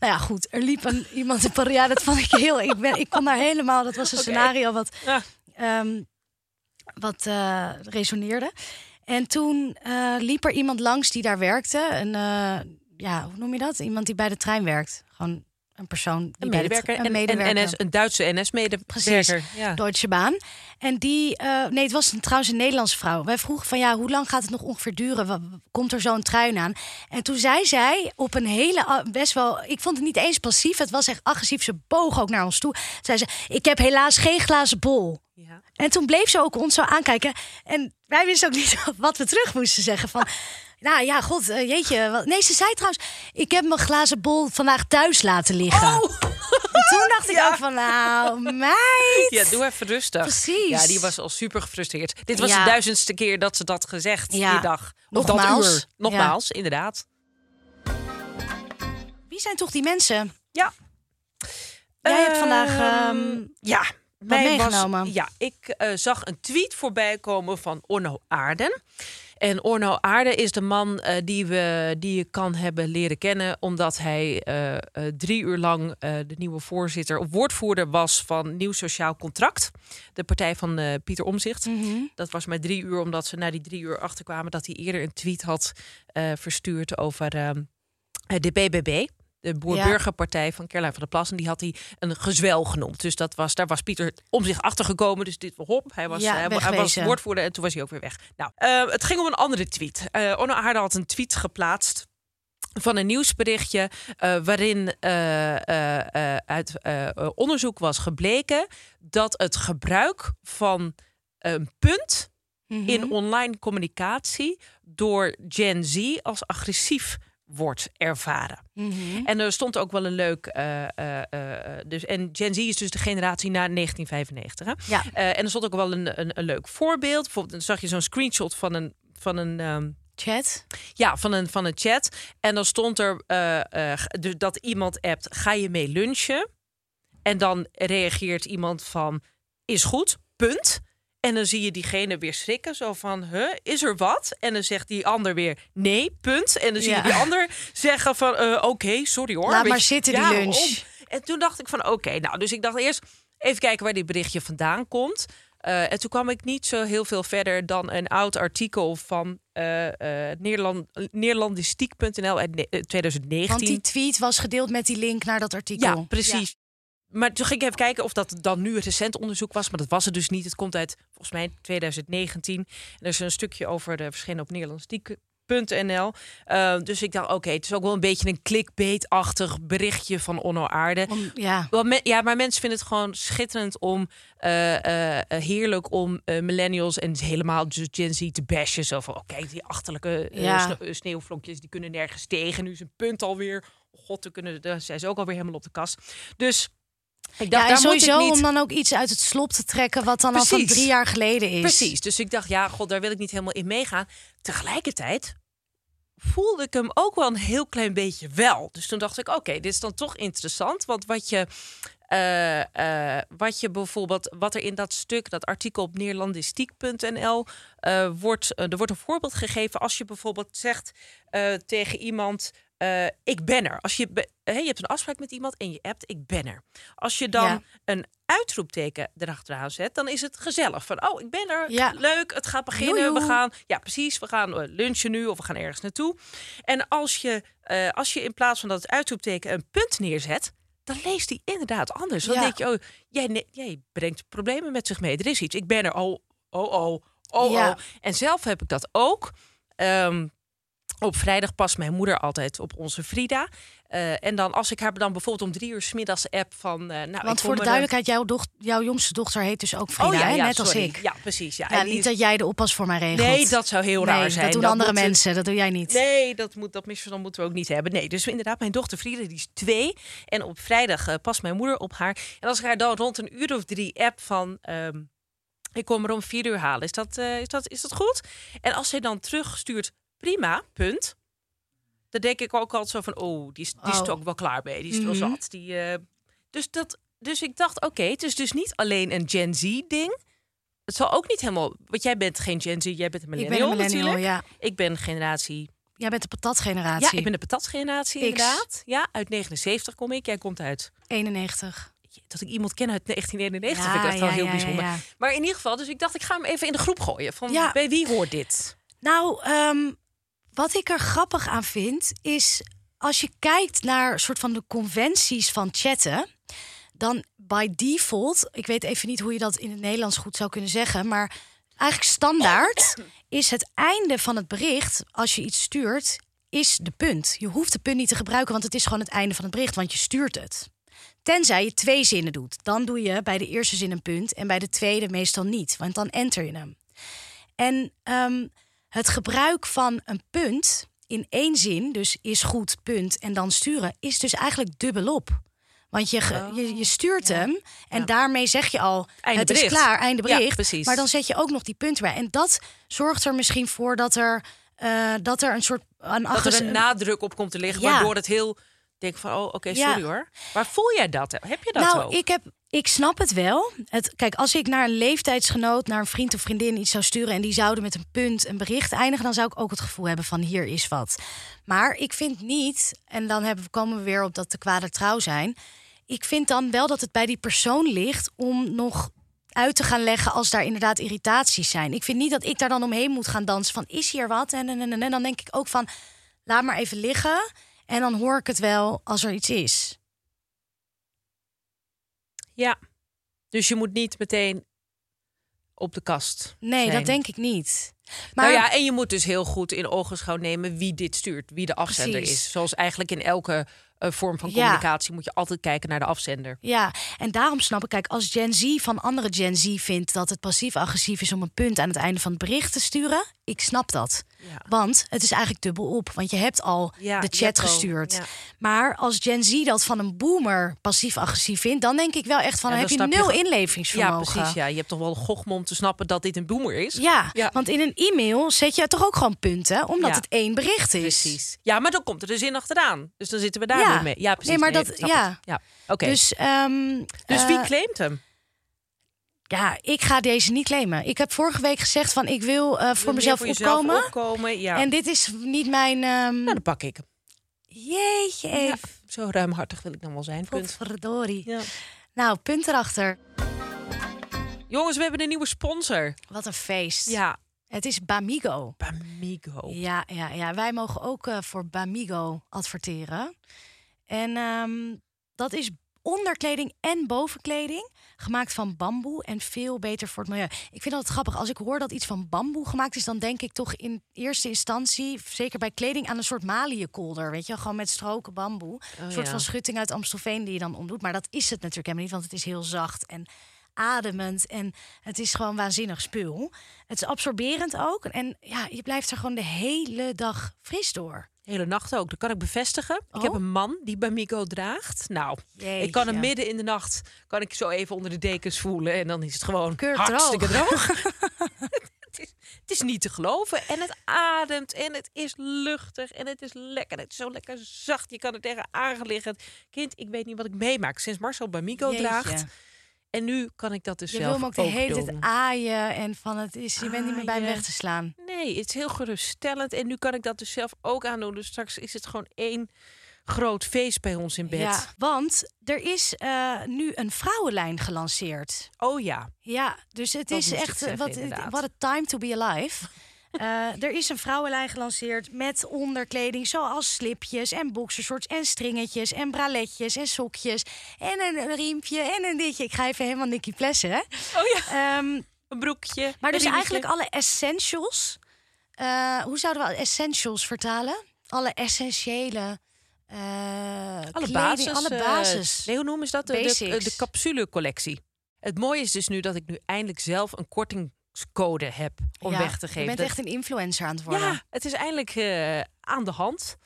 Speaker 1: Nou ja, goed, er liep een, iemand in Parijs. Ja, dat vond ik heel. Ik, ben, ik kon daar helemaal. Dat was een scenario wat,
Speaker 2: Ja.
Speaker 1: ehm, wat eh, resoneerde. En toen eh, liep er iemand langs die daar werkte. Een, eh, ja, hoe noem je dat? Iemand die bij de trein werkt. Gewoon een persoon. Die
Speaker 2: Een medewerker. NS, een Duitse NS-medewerker. Ja.
Speaker 1: Deutsche Bahn. En die, eh, nee, het was een, trouwens een Nederlandse vrouw. Wij vroegen van ja, hoe lang gaat het nog ongeveer duren? Komt er zo'n trein aan? En toen zei zij op een hele, best wel, ik vond het niet eens passief. Het was echt agressief. Ze boog ook naar ons toe. Zei ze, ik heb helaas geen glazen bol.
Speaker 2: Ja.
Speaker 1: En toen bleef ze ook ons zo aankijken. En wij wisten ook niet wat we terug moesten zeggen. Van, nou ja, god, eh, jeetje. Wat... Nee, ze zei trouwens, ik heb mijn glazen bol vandaag thuis laten liggen. En toen dacht ik ook van, nou, meid.
Speaker 2: Ja, doe even rustig.
Speaker 1: Precies.
Speaker 2: Ja, die was al super gefrustreerd. Dit was
Speaker 1: Ja.
Speaker 2: de duizendste keer dat ze dat gezegd
Speaker 1: Ja.
Speaker 2: die dag. Of dat
Speaker 1: Nogmaals.
Speaker 2: uur. Nogmaals, inderdaad.
Speaker 1: Wie zijn toch die mensen?
Speaker 2: Ja.
Speaker 1: Jij hebt vandaag,
Speaker 2: ehm, ja, mij was-
Speaker 1: meegenomen.
Speaker 2: ja, ik eh, zag een tweet voorbij komen van Orno Aarden. En Orno Aarden is de man eh, die, we, die je kan hebben leren kennen... omdat hij eh, eh, drie uur lang de nieuwe voorzitter of woordvoerder was... van Nieuw Sociaal Contract, de partij van Pieter Omzicht. Dat was maar drie uur, omdat ze na die drie uur achterkwamen... dat hij eerder een tweet had verstuurd over ehm, eh, de BBB... De Boer-Burgerpartij van Caroline van der Plas. En die had hij een gezwel genoemd. Dus dat was, daar was Pieter om zich achtergekomen. Dus dit was hop. Hij was,
Speaker 1: Ja,
Speaker 2: hij, hij was woordvoerder en toen was hij ook weer weg. Nou, eh, het ging om een andere tweet. Eh Onno Aarde had een tweet geplaatst van een nieuwsberichtje eh, waarin eh, eh, eh, uit eh, eh, onderzoek was gebleken dat het gebruik van een punt
Speaker 1: Mhm.
Speaker 2: in online communicatie door Gen Z als agressief wordt ervaren.
Speaker 1: Mhm.
Speaker 2: En er stond ook wel een leuk. eh, eh, eh, dus, en Gen Z is dus de generatie na 1995. Hè?
Speaker 1: Ja.
Speaker 2: En er stond ook wel een, een, een leuk voorbeeld. Bijvoorbeeld, dan zag je zo'n screenshot van een. Van een ehm,
Speaker 1: Chat.
Speaker 2: ja, van een, van een chat. En dan stond er dus dat iemand appt: ga je mee lunchen? En dan reageert iemand van: is goed, punt. En dan zie je diegene weer schrikken, zo van, huh, is er wat? En dan zegt die ander weer, nee, punt. En dan zie je
Speaker 1: Ja.
Speaker 2: die ander zeggen van, eh, oké, sorry hoor.
Speaker 1: Laat maar zitten, die
Speaker 2: ja,
Speaker 1: lunch.
Speaker 2: waarom? En toen dacht ik van, oké, nou, dus ik dacht eerst even kijken waar dit berichtje vandaan komt. Eh, en toen kwam ik niet zo heel veel verder dan een oud artikel van eh eh Nederland, Nederlandistiek.nl uit ne- eh, 2019.
Speaker 1: Want die tweet was gedeeld met die link naar dat artikel.
Speaker 2: Ja, precies. Maar toen ging ik even kijken of dat dan nu een recent onderzoek was. Maar dat was het dus niet. Het komt uit volgens mij 2019. En er is een stukje over de verschenen op Nederlandsdiek.nl. Eh, dus ik dacht, oké, het is ook wel een beetje een clickbait-achtig berichtje van Onno Aarde.
Speaker 1: Om, ja.
Speaker 2: Me- ja, maar mensen vinden het gewoon schitterend om eh, eh, heerlijk om eh, millennials en helemaal dus Gen Z te bashen. Zo van, oh, kijk, die achterlijke
Speaker 1: Ja.
Speaker 2: sne- sneeuwvlokjes, die kunnen nergens tegen. Nu is een punt alweer. God, dan kunnen, daar zijn ze ook alweer helemaal op de kast. Dus ik dacht,
Speaker 1: ja,
Speaker 2: daar
Speaker 1: sowieso
Speaker 2: niet...
Speaker 1: om dan ook iets uit het slop te trekken wat dan al van drie jaar geleden is.
Speaker 2: Precies, dus ik dacht, ja, god, daar wil ik niet helemaal in meegaan. Tegelijkertijd voelde ik hem ook wel een heel klein beetje wel. Dus toen dacht ik, oké, dit is dan toch interessant. Want wat je, eh, eh, wat je bijvoorbeeld, wat er in dat stuk, dat artikel op Neerlandistiek.nl eh, wordt, er wordt een voorbeeld gegeven als je bijvoorbeeld zegt tegen iemand. Eh, ik ben er. Als je, be- hè, je hebt een afspraak met iemand en je appt, ik ben er. Als je dan
Speaker 1: Ja.
Speaker 2: een uitroepteken erachteraan zet, dan is het gezellig. Van, oh, ik ben er.
Speaker 1: Ja.
Speaker 2: Leuk, het gaat beginnen.
Speaker 1: Joejoe.
Speaker 2: We gaan, ja, precies. We gaan eh, lunchen nu of we gaan ergens naartoe. En als je, eh, als je in plaats van dat het uitroepteken een punt neerzet, dan leest hij inderdaad anders. Dan
Speaker 1: Ja.
Speaker 2: denk je, oh, jij, brengt problemen met zich mee. Er is iets. Ik ben er, oh, oh, oh, oh,
Speaker 1: Ja.
Speaker 2: oh. En zelf heb ik dat ook. Ehm, op vrijdag past mijn moeder altijd op onze Frida. Eh, en dan als ik haar dan bijvoorbeeld om drie uur 's middags app van... eh, nou,
Speaker 1: Want voor de duidelijkheid, jouw, doch, jouw jongste dochter heet dus ook Frida,
Speaker 2: Oh ja,
Speaker 1: hè?
Speaker 2: ja,
Speaker 1: net als ik.
Speaker 2: Ja, precies. Ja.
Speaker 1: Ja,
Speaker 2: die
Speaker 1: niet dat jij de oppas voor mij regelt.
Speaker 2: Nee, dat zou heel raar zijn.
Speaker 1: Dat doen
Speaker 2: Dat
Speaker 1: andere mensen, dat doe jij niet.
Speaker 2: Nee, dat, moet, dat misverstand moeten we ook niet hebben. Nee, dus inderdaad, mijn dochter Frieda, die is twee. En op vrijdag eh, past mijn moeder op haar. En als ik haar dan rond een uur of drie app van... ehm, ik kom er om vier uur halen. Is dat, is, dat, is dat goed? En als zij dan terugstuurt, prima, punt. Dan denk ik ook altijd zo van... Oh, die is, die is
Speaker 1: Oh.
Speaker 2: er ook wel klaar mee. Die is wel
Speaker 1: Mhm.
Speaker 2: zat. Die, eh, dus, dat, dus ik dacht, oké, het is dus niet alleen een Gen Z-ding. Het zal ook niet helemaal... Want jij bent geen Gen Z, jij bent een
Speaker 1: ik
Speaker 2: millennial,
Speaker 1: ben een millennial,
Speaker 2: natuurlijk.
Speaker 1: ja.
Speaker 2: Ik ben generatie
Speaker 1: Jij bent de patatgeneratie.
Speaker 2: ja, ik ben de patatgeneratie inderdaad. Ja, uit 79 kom ik. Jij komt uit...
Speaker 1: 91.
Speaker 2: Dat ik iemand ken uit 1991
Speaker 1: Ja,
Speaker 2: vind ik echt wel
Speaker 1: ja,
Speaker 2: heel
Speaker 1: ja,
Speaker 2: bijzonder. Maar in ieder geval, dus ik dacht, ik ga hem even in de groep gooien. Van bij wie hoort dit?
Speaker 1: Nou, ehm, wat ik er grappig aan vind, is als je kijkt naar soort van de conventies van chatten, dan by default, ik weet even niet hoe je dat in het Nederlands goed zou kunnen zeggen, maar eigenlijk standaard is het einde van het bericht, als je iets stuurt, is de punt. Je hoeft de punt niet te gebruiken, want het is gewoon het einde van het bericht, want je stuurt het. Tenzij je twee zinnen doet. Dan doe je bij de eerste zin een punt en bij de tweede meestal niet, want dan enter je hem. En ehm, het gebruik van een punt in één zin, dus is goed, punt, en dan sturen, is dus eigenlijk dubbelop. Want je, ge- je, je stuurt hem en daarmee zeg je al,
Speaker 2: Einde
Speaker 1: het is klaar, einde
Speaker 2: Ja,
Speaker 1: bericht.
Speaker 2: precies.
Speaker 1: Maar dan zet je ook nog die punt erbij. En dat zorgt er misschien voor dat er, eh, dat er een soort... Een
Speaker 2: Dat er een nadruk op komt te liggen, waardoor het heel... denk van, oh, oké,
Speaker 1: Ja.
Speaker 2: sorry hoor. Maar voel jij dat? Heb je dat
Speaker 1: nou,
Speaker 2: ook?
Speaker 1: ik, heb, ik snap het wel. Het, kijk, als ik naar een leeftijdsgenoot, naar een vriend of vriendin iets zou sturen en die zouden met een punt een bericht eindigen, dan zou ik ook het gevoel hebben van hier is wat. Maar ik vind niet, en dan hebben, komen we weer op dat de kwade trouw zijn. Ik vind dan wel dat het bij die persoon ligt om nog uit te gaan leggen als daar inderdaad irritaties zijn. Ik vind niet dat ik daar dan omheen moet gaan dansen van is hier wat? En, en, en, en dan denk ik ook van laat maar even liggen en dan hoor ik het wel als er iets is.
Speaker 2: Ja. Dus je moet niet meteen op de kast
Speaker 1: Nee,
Speaker 2: zijn.
Speaker 1: dat denk ik niet. Maar
Speaker 2: Nou ja, en je moet dus heel goed in ogenschouw nemen wie dit stuurt, wie de afzender
Speaker 1: Precies.
Speaker 2: is. Zoals eigenlijk in elke eh, vorm van
Speaker 1: Ja.
Speaker 2: communicatie moet je altijd kijken naar de afzender.
Speaker 1: Ja, en daarom snap ik, kijk, als Gen Z van andere Gen Z vindt dat het passief-agressief is om een punt aan het einde van het bericht te sturen, ik snap dat.
Speaker 2: Ja.
Speaker 1: Want het is eigenlijk dubbel op, want je hebt al
Speaker 2: Ja,
Speaker 1: de
Speaker 2: je
Speaker 1: chat gestuurd.
Speaker 2: ja.
Speaker 1: Maar als Gen Z dat van een boomer passief-agressief vindt, dan denk ik wel echt van, heb je
Speaker 2: je
Speaker 1: nul
Speaker 2: ge-
Speaker 1: inlevingsvermogen.
Speaker 2: Ja, precies. Ja. Je hebt toch wel gochme om te snappen dat dit een boomer is.
Speaker 1: Ja, want in een e-mail zet je toch ook gewoon punten, omdat het één bericht is.
Speaker 2: Precies. Ja, maar dan komt er de zin achteraan. Dus dan zitten we daar
Speaker 1: Ja.
Speaker 2: weer mee. Ja, precies.
Speaker 1: Nee, maar dat- ja.
Speaker 2: het. ja. Oké.
Speaker 1: Dus, ehm,
Speaker 2: Dus wie
Speaker 1: eh,
Speaker 2: claimt hem?
Speaker 1: Ja, ik ga deze niet claimen. Ik heb vorige week gezegd van ik wil eh, voor mezelf
Speaker 2: jezelf
Speaker 1: opkomen.
Speaker 2: opkomen. Ja.
Speaker 1: En dit is niet mijn. ehm
Speaker 2: nou, dan pak ik hem.
Speaker 1: Jeetje,
Speaker 2: Ja, zo ruimhartig wil ik dan wel zijn. Punt.
Speaker 1: Potverdorie.
Speaker 2: Ja.
Speaker 1: Nou, punt erachter.
Speaker 2: Jongens, we hebben een nieuwe sponsor.
Speaker 1: Wat een feest.
Speaker 2: Ja,
Speaker 1: Het is Bamigo.
Speaker 2: Bamigo.
Speaker 1: Ja, ja, ja, wij mogen ook eh, voor Bamigo adverteren. En ehm, dat is onderkleding en bovenkleding. Gemaakt van bamboe en veel beter voor het milieu. Ik vind dat grappig. Als ik hoor dat iets van bamboe gemaakt is, dan denk ik toch in eerste instantie, zeker bij kleding, aan een soort maliënkolder. Weet je, gewoon met stroken bamboe. een soort
Speaker 2: ja.
Speaker 1: van schutting uit Amstelveen die je dan omdoet. Maar dat is het natuurlijk helemaal niet, want het is heel zacht en ademend. En het is gewoon waanzinnig spul. Het is absorberend ook. En ja, je blijft er gewoon de hele dag fris door.
Speaker 2: Hele nacht ook. Dat kan ik bevestigen. Ik heb
Speaker 1: Oh.
Speaker 2: een man die Bamigo draagt. Nou, ik kan hem midden in de nacht kan ik zo even onder de dekens voelen en dan is het gewoon
Speaker 1: Keur
Speaker 2: hartstikke
Speaker 1: droog.
Speaker 2: droog. het, is, het is niet te geloven en het ademt en het is luchtig en het is lekker. Het is zo lekker zacht. Je kan er tegen aangeliggen. Kind, ik weet niet wat ik meemaak sinds Marcel Bamigo
Speaker 1: Jeetje.
Speaker 2: draagt. En nu kan ik dat dus
Speaker 1: Je
Speaker 2: zelf
Speaker 1: wil hem ook de hele tijd aaien en van het is, je bent niet meer bij hem weg te slaan.
Speaker 2: Nee, het is heel geruststellend. En nu kan ik dat dus zelf ook aandoen. Dus straks is het gewoon één groot feest bij ons in bed.
Speaker 1: Ja, want er is eh, nu een vrouwenlijn gelanceerd.
Speaker 2: Oh ja.
Speaker 1: Ja, dus het
Speaker 2: Dat
Speaker 1: is echt
Speaker 2: zeggen,
Speaker 1: wat wat a time to be alive. Eh, er is een vrouwenlijn gelanceerd met onderkleding zoals slipjes en boxershorts en stringetjes en braletjes en sokjes en een, riempje en een ditje. Ik ga even helemaal Nicky plessen, hè?
Speaker 2: Oh ja,
Speaker 1: Ehm,
Speaker 2: een broekje.
Speaker 1: maar dus eigenlijk alle essentials. eh, hoe zouden we essentials vertalen? Alle essentiële. eh,
Speaker 2: alle
Speaker 1: kleding,
Speaker 2: basis.
Speaker 1: Alle basis.
Speaker 2: nee, hoe noemen ze dat? De, de, de capsulecollectie. Het mooie is dus nu dat ik nu eindelijk zelf een kortingscode heb om
Speaker 1: Ja,
Speaker 2: weg te
Speaker 1: Je
Speaker 2: geven.
Speaker 1: bent
Speaker 2: Dat-
Speaker 1: echt een influencer aan het worden.
Speaker 2: ja, het is eindelijk eh, aan de hand.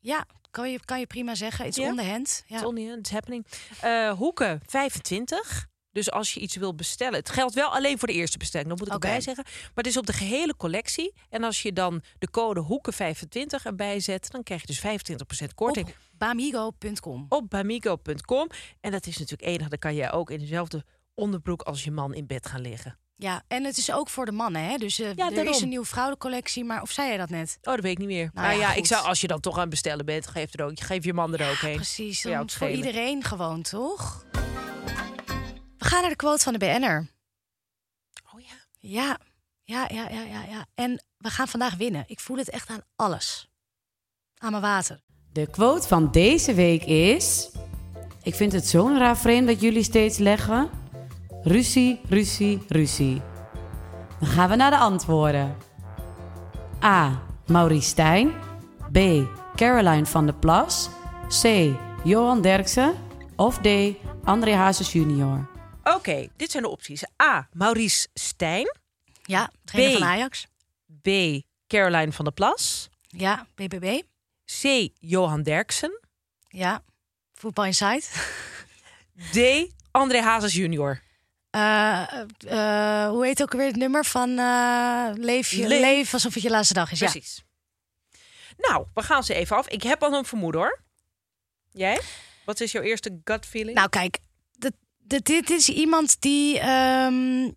Speaker 1: Ja, kan je, kan je prima zeggen. It's
Speaker 2: Ja.
Speaker 1: on the hand. Ja.
Speaker 2: It's, on the- it's happening. Eh, hoeken 25. Dus als je iets wil bestellen. Het geldt wel alleen voor de eerste bestelling. Dat moet ik
Speaker 1: Oké.
Speaker 2: erbij zeggen. Maar het is op de gehele collectie. En als je dan de code hoeken 25 erbij zet. Dan krijg je dus 25% korting.
Speaker 1: Op bamigo.com.
Speaker 2: op bamigo.com. En dat is natuurlijk enig. Dan kan je ook in dezelfde onderbroek als je man in bed gaan liggen.
Speaker 1: Ja, en het is ook voor de mannen, hè? Dus eh,
Speaker 2: Ja,
Speaker 1: er is een nieuwe vrouwencollectie, maar of zei jij dat net?
Speaker 2: Oh, dat weet ik niet meer.
Speaker 1: Nou
Speaker 2: maar
Speaker 1: ja,
Speaker 2: ik zou als je dan toch aan het bestellen bent, geef, er ook, geef je man er ook heen.
Speaker 1: Precies,
Speaker 2: Voor jou
Speaker 1: dan
Speaker 2: te
Speaker 1: voor
Speaker 2: schelen.
Speaker 1: iedereen gewoon, toch? We gaan naar de quote van de BN'er.
Speaker 2: Oh ja.
Speaker 1: Ja, ja, ja, ja, ja, ja. En we gaan vandaag winnen. Ik voel het echt aan alles. Aan mijn water.
Speaker 3: De quote van deze week is... Ik vind het zo'n raar vreemd dat jullie steeds leggen... Ruzie, ruzie, ruzie. Dan gaan we naar de antwoorden. A. Maurice Stijn. B. Caroline van der Plas. C. Johan Derksen. Of D. André Hazes junior.
Speaker 2: Oké, dit zijn de opties. A. Maurice Stijn.
Speaker 1: Ja, trainer
Speaker 2: B.
Speaker 1: van Ajax.
Speaker 2: B. Caroline van der Plas.
Speaker 1: Ja, BBB.
Speaker 2: C. Johan Derksen.
Speaker 1: Ja, Voetbal Insight.
Speaker 2: D. André Hazes junior.
Speaker 1: Eh, eh, hoe heet ook alweer het nummer van eh, Leef je
Speaker 2: Leef.
Speaker 1: leef alsof het je laatste dag is? Ja.
Speaker 2: Precies. Nou, we gaan ze even af. Ik heb al een vermoeden hoor. Jij? Wat is jouw eerste gut feeling?
Speaker 1: Nou, kijk, dit, dit, is iemand die. ehm,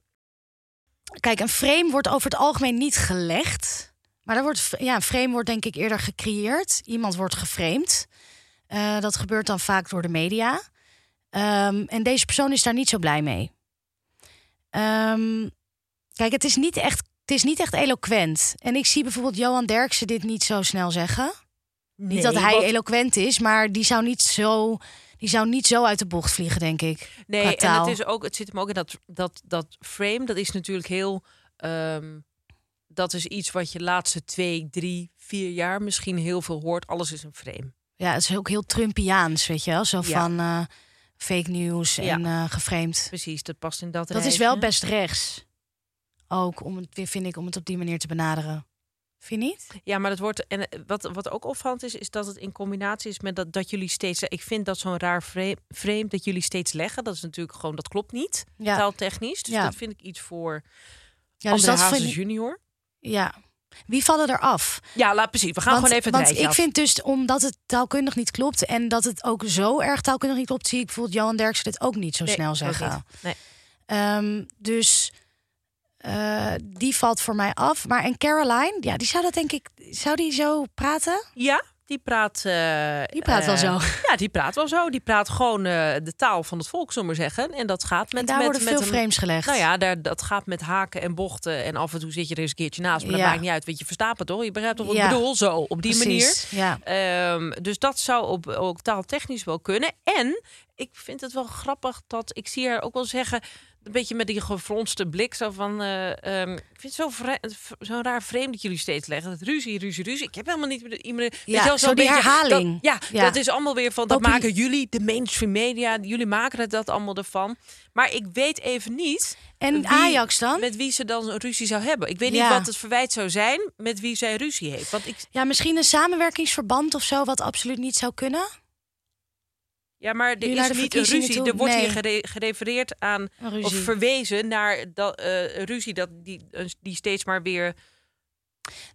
Speaker 1: kijk, een frame wordt over het algemeen niet gelegd. Maar er wordt, ja, een frame wordt denk ik eerder gecreëerd. Iemand wordt geframed. Dat gebeurt dan vaak door de media. Ehm, en deze persoon is daar niet zo blij mee. Ehm, kijk, het is, niet echt, het is niet echt eloquent. En ik zie bijvoorbeeld Johan Derksen dit niet zo snel zeggen. Niet dat hij eloquent is, maar die zou niet zo, die zou niet zo uit de bocht vliegen, denk ik.
Speaker 2: Nee, en het, is ook, het zit hem ook in dat, dat, dat frame. Dat is natuurlijk heel. ehm, dat is iets wat je laatste twee, drie, vier jaar misschien heel veel hoort. Alles is een frame.
Speaker 1: Ja, het is ook heel Trumpiaans, weet je wel. Zo
Speaker 2: Ja.
Speaker 1: van eh, fake news
Speaker 2: Ja.
Speaker 1: en eh geframed.
Speaker 2: Precies, dat past in dat.
Speaker 1: Dat is wel best rechts. Ook, om het, weer vind ik, om het op die manier te benaderen. Vind je niet?
Speaker 2: Ja, maar dat wordt. En eh, wat, wat ook opvallend is, is dat het in combinatie is met dat, dat jullie steeds. Ik vind dat zo'n raar frame, frame dat jullie steeds leggen. Dat is natuurlijk gewoon, dat klopt niet.
Speaker 1: Ja.
Speaker 2: Taaltechnisch. Dus
Speaker 1: Ja.
Speaker 2: dat vind ik iets voor.
Speaker 1: Ja, dus dat vind,
Speaker 2: junior.
Speaker 1: ja. Wie vallen er af?
Speaker 2: Ja, laat precies. We gaan
Speaker 1: want,
Speaker 2: gewoon even het
Speaker 1: want ik
Speaker 2: af.
Speaker 1: vind dus, omdat het taalkundig niet klopt... en dat het ook zo erg taalkundig niet klopt... zie ik bijvoorbeeld Johan Derksen dit ook niet zo
Speaker 2: Nee,
Speaker 1: snel zeggen.
Speaker 2: Nee.
Speaker 1: Ehm, dus eh, die valt voor mij af. Maar en Caroline, ja, die zou dat denk ik... Zou die zo praten?
Speaker 2: Ja, die praat. eh,
Speaker 1: Die praat wel
Speaker 2: eh,
Speaker 1: zo.
Speaker 2: Ja, die praat wel zo. Die praat gewoon eh, de taal van het volk, zullen we maar zeggen. En dat gaat met.
Speaker 1: En daar
Speaker 2: met,
Speaker 1: worden
Speaker 2: met
Speaker 1: veel
Speaker 2: een-
Speaker 1: frames gelegd.
Speaker 2: Nou ja, daar, dat gaat met haken en bochten. En af en toe zit je er eens een keertje naast. Maar dat
Speaker 1: Ja.
Speaker 2: maakt niet uit. Want je verstaat het toch? Je begrijpt toch wat
Speaker 1: Ja.
Speaker 2: ik bedoel? Zo, op die
Speaker 1: Precies, Ja.
Speaker 2: manier. Ehm, dus dat zou op, ook taaltechnisch wel kunnen. En ik vind het wel grappig dat ik zie haar ook wel zeggen. Een beetje met die gefronste blik. Zo van. eh, ehm, ik vind het zo, zo raar vreemd dat jullie steeds leggen. Dat ruzie, ruzie, ruzie. Ik heb helemaal niet. iemand- wel,
Speaker 1: zo die
Speaker 2: beetje-
Speaker 1: herhaling.
Speaker 2: dat- ja,
Speaker 1: Ja.
Speaker 2: dat is allemaal weer van. Dat
Speaker 1: Populi-
Speaker 2: maken jullie, de mainstream media. Jullie maken het dat allemaal ervan. Maar ik weet even niet.
Speaker 1: En
Speaker 2: wie-
Speaker 1: Ajax dan?
Speaker 2: Met wie ze dan een ruzie zou hebben. Ik weet
Speaker 1: Ja.
Speaker 2: niet wat het verwijt zou zijn met wie zij ruzie heeft. Want ik,
Speaker 1: Ja, misschien een samenwerkingsverband of zo, wat absoluut niet zou kunnen.
Speaker 2: Ja, maar er is niet een ruzie. Er wordt
Speaker 1: Nee.
Speaker 2: hier gere- gerefereerd aan of verwezen naar dat eh, ruzie dat die, die steeds maar weer.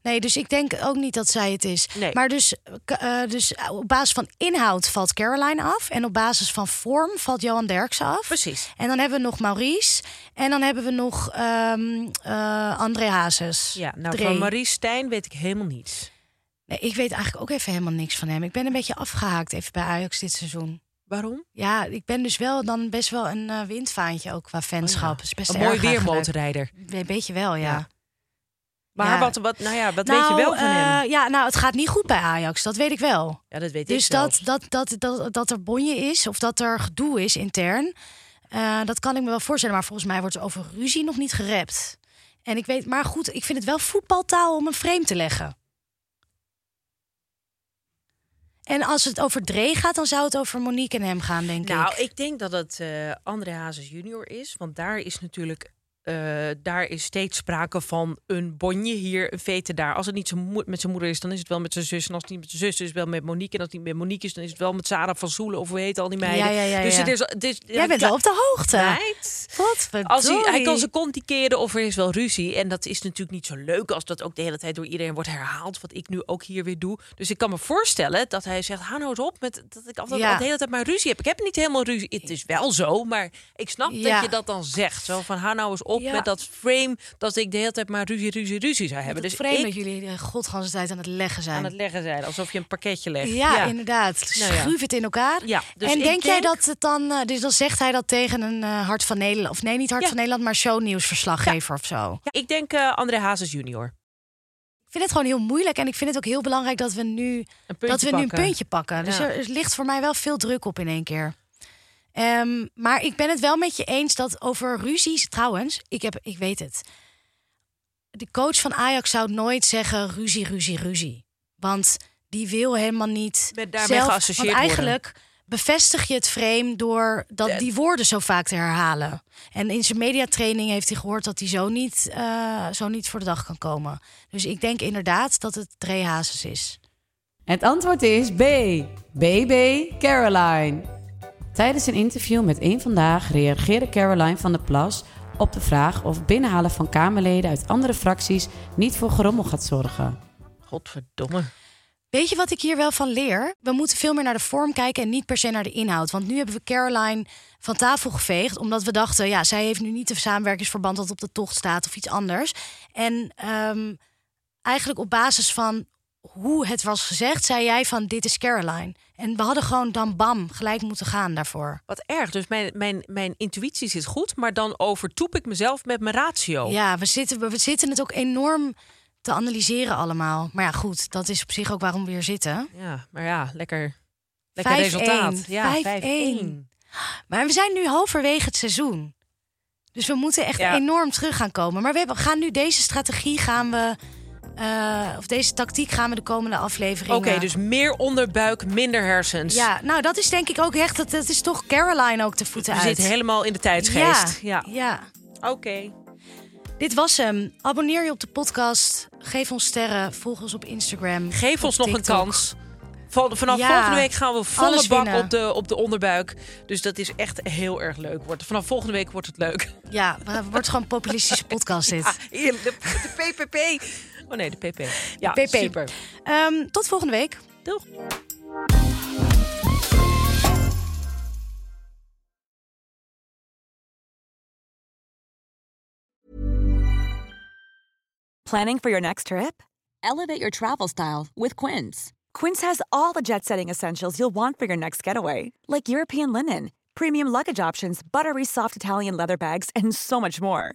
Speaker 1: Nee, dus ik denk ook niet dat zij het is.
Speaker 2: Nee.
Speaker 1: Maar dus, eh, dus op basis van inhoud valt Caroline af. En op basis van vorm valt Johan Derksen af.
Speaker 2: Precies.
Speaker 1: En dan hebben we nog Maurice. En dan hebben we nog eh, André Hazes.
Speaker 2: Ja, nou
Speaker 1: Dre.
Speaker 2: van Marie Stijn weet ik helemaal niets.
Speaker 1: Nee, ik weet eigenlijk ook even helemaal niks van hem. Ik ben een beetje afgehaakt even bij Ajax dit seizoen.
Speaker 2: Waarom?
Speaker 1: Ja, ik ben dus wel dan best wel een eh, windvaantje ook qua fanschap.
Speaker 2: Oh ja.
Speaker 1: Is best
Speaker 2: Een mooi weermotorrijder.
Speaker 1: Een beetje wel, ja.
Speaker 2: Ja. Maar
Speaker 1: Ja.
Speaker 2: wat, wat, nou ja, wat weet je wel van hem?
Speaker 1: eh, ja, nou, het gaat niet goed bij Ajax. Dat weet ik wel.
Speaker 2: Ja, dat weet
Speaker 1: Dus
Speaker 2: ik
Speaker 1: dat, dat, dat, dat, dat er bonje is of dat er gedoe is intern, eh, dat kan ik me wel voorstellen. Maar volgens mij wordt er over ruzie nog niet gerept. En ik weet, maar goed, ik vind het wel voetbaltaal om een frame te leggen. En als het over Dree gaat, dan zou het over Monique en hem gaan, denk
Speaker 2: Nou,
Speaker 1: ik.
Speaker 2: ik denk dat het eh André Hazes junior is. Want daar is natuurlijk... eh, daar is steeds sprake van een bonje hier, een vete daar. Als het niet met zijn moeder is, dan is het wel met zijn zus. En als het niet met zijn zus is, is het wel met Monique. En als het niet met Monique is, dan is het wel met Sarah van Zoelen. Of hoe heet al die meiden.
Speaker 1: Ja, ja, ja,
Speaker 2: dus
Speaker 1: ja.
Speaker 2: het is, het is,
Speaker 1: Jij bent wel op de hoogte. Wat
Speaker 2: Als hij, hij kan zijn kont keren of er is wel ruzie. En dat is natuurlijk niet zo leuk als dat ook de hele tijd door iedereen wordt herhaald. Wat ik nu ook hier weer doe. Dus ik kan me voorstellen dat hij zegt: hou nou eens op met dat ik altijd al de hele tijd maar ruzie heb. Ik heb niet helemaal ruzie. Het is wel zo, maar ik snap dat je dat dan zegt. Zo van: hou nou eens op
Speaker 1: Ja.
Speaker 2: met dat frame dat ik de hele tijd maar ruzie, ruzie, ruzie zou hebben. Dus
Speaker 1: vreemd dat jullie de godganse tijd aan het leggen zijn.
Speaker 2: aan het leggen zijn alsof je een pakketje legt.
Speaker 1: Ja, inderdaad.
Speaker 2: Nou ja.
Speaker 1: Schroef het in elkaar.
Speaker 2: Ja, dus
Speaker 1: en denk, jij dat het dan... eh, dus dan zegt hij dat tegen een eh, Hart van Nederland... Of nee, niet Hart van Nederland, maar shownieuwsverslaggever of zo.
Speaker 2: Ik denk eh André Hazes junior.
Speaker 1: Ik vind het gewoon heel moeilijk. En ik vind het ook heel belangrijk dat we nu,
Speaker 2: Een puntje
Speaker 1: dat we nu
Speaker 2: pakken.
Speaker 1: een puntje pakken. Dus er, er ligt voor mij wel veel druk op in één keer. Ehm, maar ik ben het wel met je eens dat over ruzies... Trouwens, ik, heb, ik weet het. De coach van Ajax zou nooit zeggen ruzie, ruzie, ruzie. Want die wil helemaal niet
Speaker 2: Met daarmee
Speaker 1: zelf...
Speaker 2: geassocieerd
Speaker 1: Want eigenlijk bevestig je het frame door dat die woorden zo vaak te herhalen. En in zijn mediatraining heeft hij gehoord dat hij zo niet, eh, zo niet voor de dag kan komen. Dus ik denk inderdaad dat het Dre Hazes is.
Speaker 3: Het antwoord is B. BB Caroline. Tijdens een interview met Eén Vandaag reageerde Caroline van der Plas op de vraag of binnenhalen van Kamerleden uit andere fracties niet voor gerommel gaat zorgen.
Speaker 2: Godverdomme.
Speaker 1: Weet je wat ik hier wel van leer? We moeten veel meer naar de vorm kijken en niet per se naar de inhoud. Want nu hebben we Caroline van tafel geveegd. Omdat we dachten, ja, zij heeft nu niet de samenwerkingsverband dat op de tocht staat of iets anders. En ehm, eigenlijk op basis van hoe het was gezegd, zei jij van dit is Caroline. En we hadden gewoon dan bam gelijk moeten gaan daarvoor.
Speaker 2: Wat erg. Dus mijn, mijn, mijn intuïtie zit goed, maar dan overtoep ik mezelf met mijn ratio.
Speaker 1: Ja, we zitten, we, we zitten het ook enorm te analyseren allemaal. Maar ja, goed, dat is op zich ook waarom we hier zitten.
Speaker 2: Ja, maar ja, lekker, lekker
Speaker 1: 5-1.
Speaker 2: resultaat. Ja,
Speaker 1: 5-1. Maar we zijn nu halverwege het seizoen. Dus we moeten echt
Speaker 2: Ja.
Speaker 1: enorm terug gaan komen. Maar we hebben, gaan nu deze strategie gaan we. Eh, of deze tactiek gaan we de komende afleveringen.
Speaker 2: Oké, dus meer onderbuik, minder hersens.
Speaker 1: Ja, nou dat is denk ik ook echt. Dat, dat is toch Caroline ook de voeten uit.
Speaker 2: zitten helemaal in de tijdsgeest. Ja.
Speaker 1: ja.
Speaker 2: Oké.
Speaker 1: Dit was hem. Abonneer je op de podcast. Geef ons sterren. Volg ons op Instagram.
Speaker 2: Geef
Speaker 1: op
Speaker 2: ons nog een kans. Van- Vanaf
Speaker 1: Ja,
Speaker 2: volgende week gaan we volle bak
Speaker 1: winnen.
Speaker 2: op de, op de onderbuik. Dus dat is echt heel erg leuk. Wordt- Vanaf volgende week wordt het leuk.
Speaker 1: Ja, het wordt gewoon een populistische podcast dit.
Speaker 2: De, de PPP. Oh nee, de PP. Ja,
Speaker 1: PP.
Speaker 2: super.
Speaker 1: Ehm, tot volgende week.
Speaker 2: Doeg.
Speaker 4: Planning for your next trip? Elevate your travel style with Quince. Quince has all the jet setting essentials you'll want for your next getaway, like European linen, premium luggage options, buttery soft Italian leather bags, and so much more.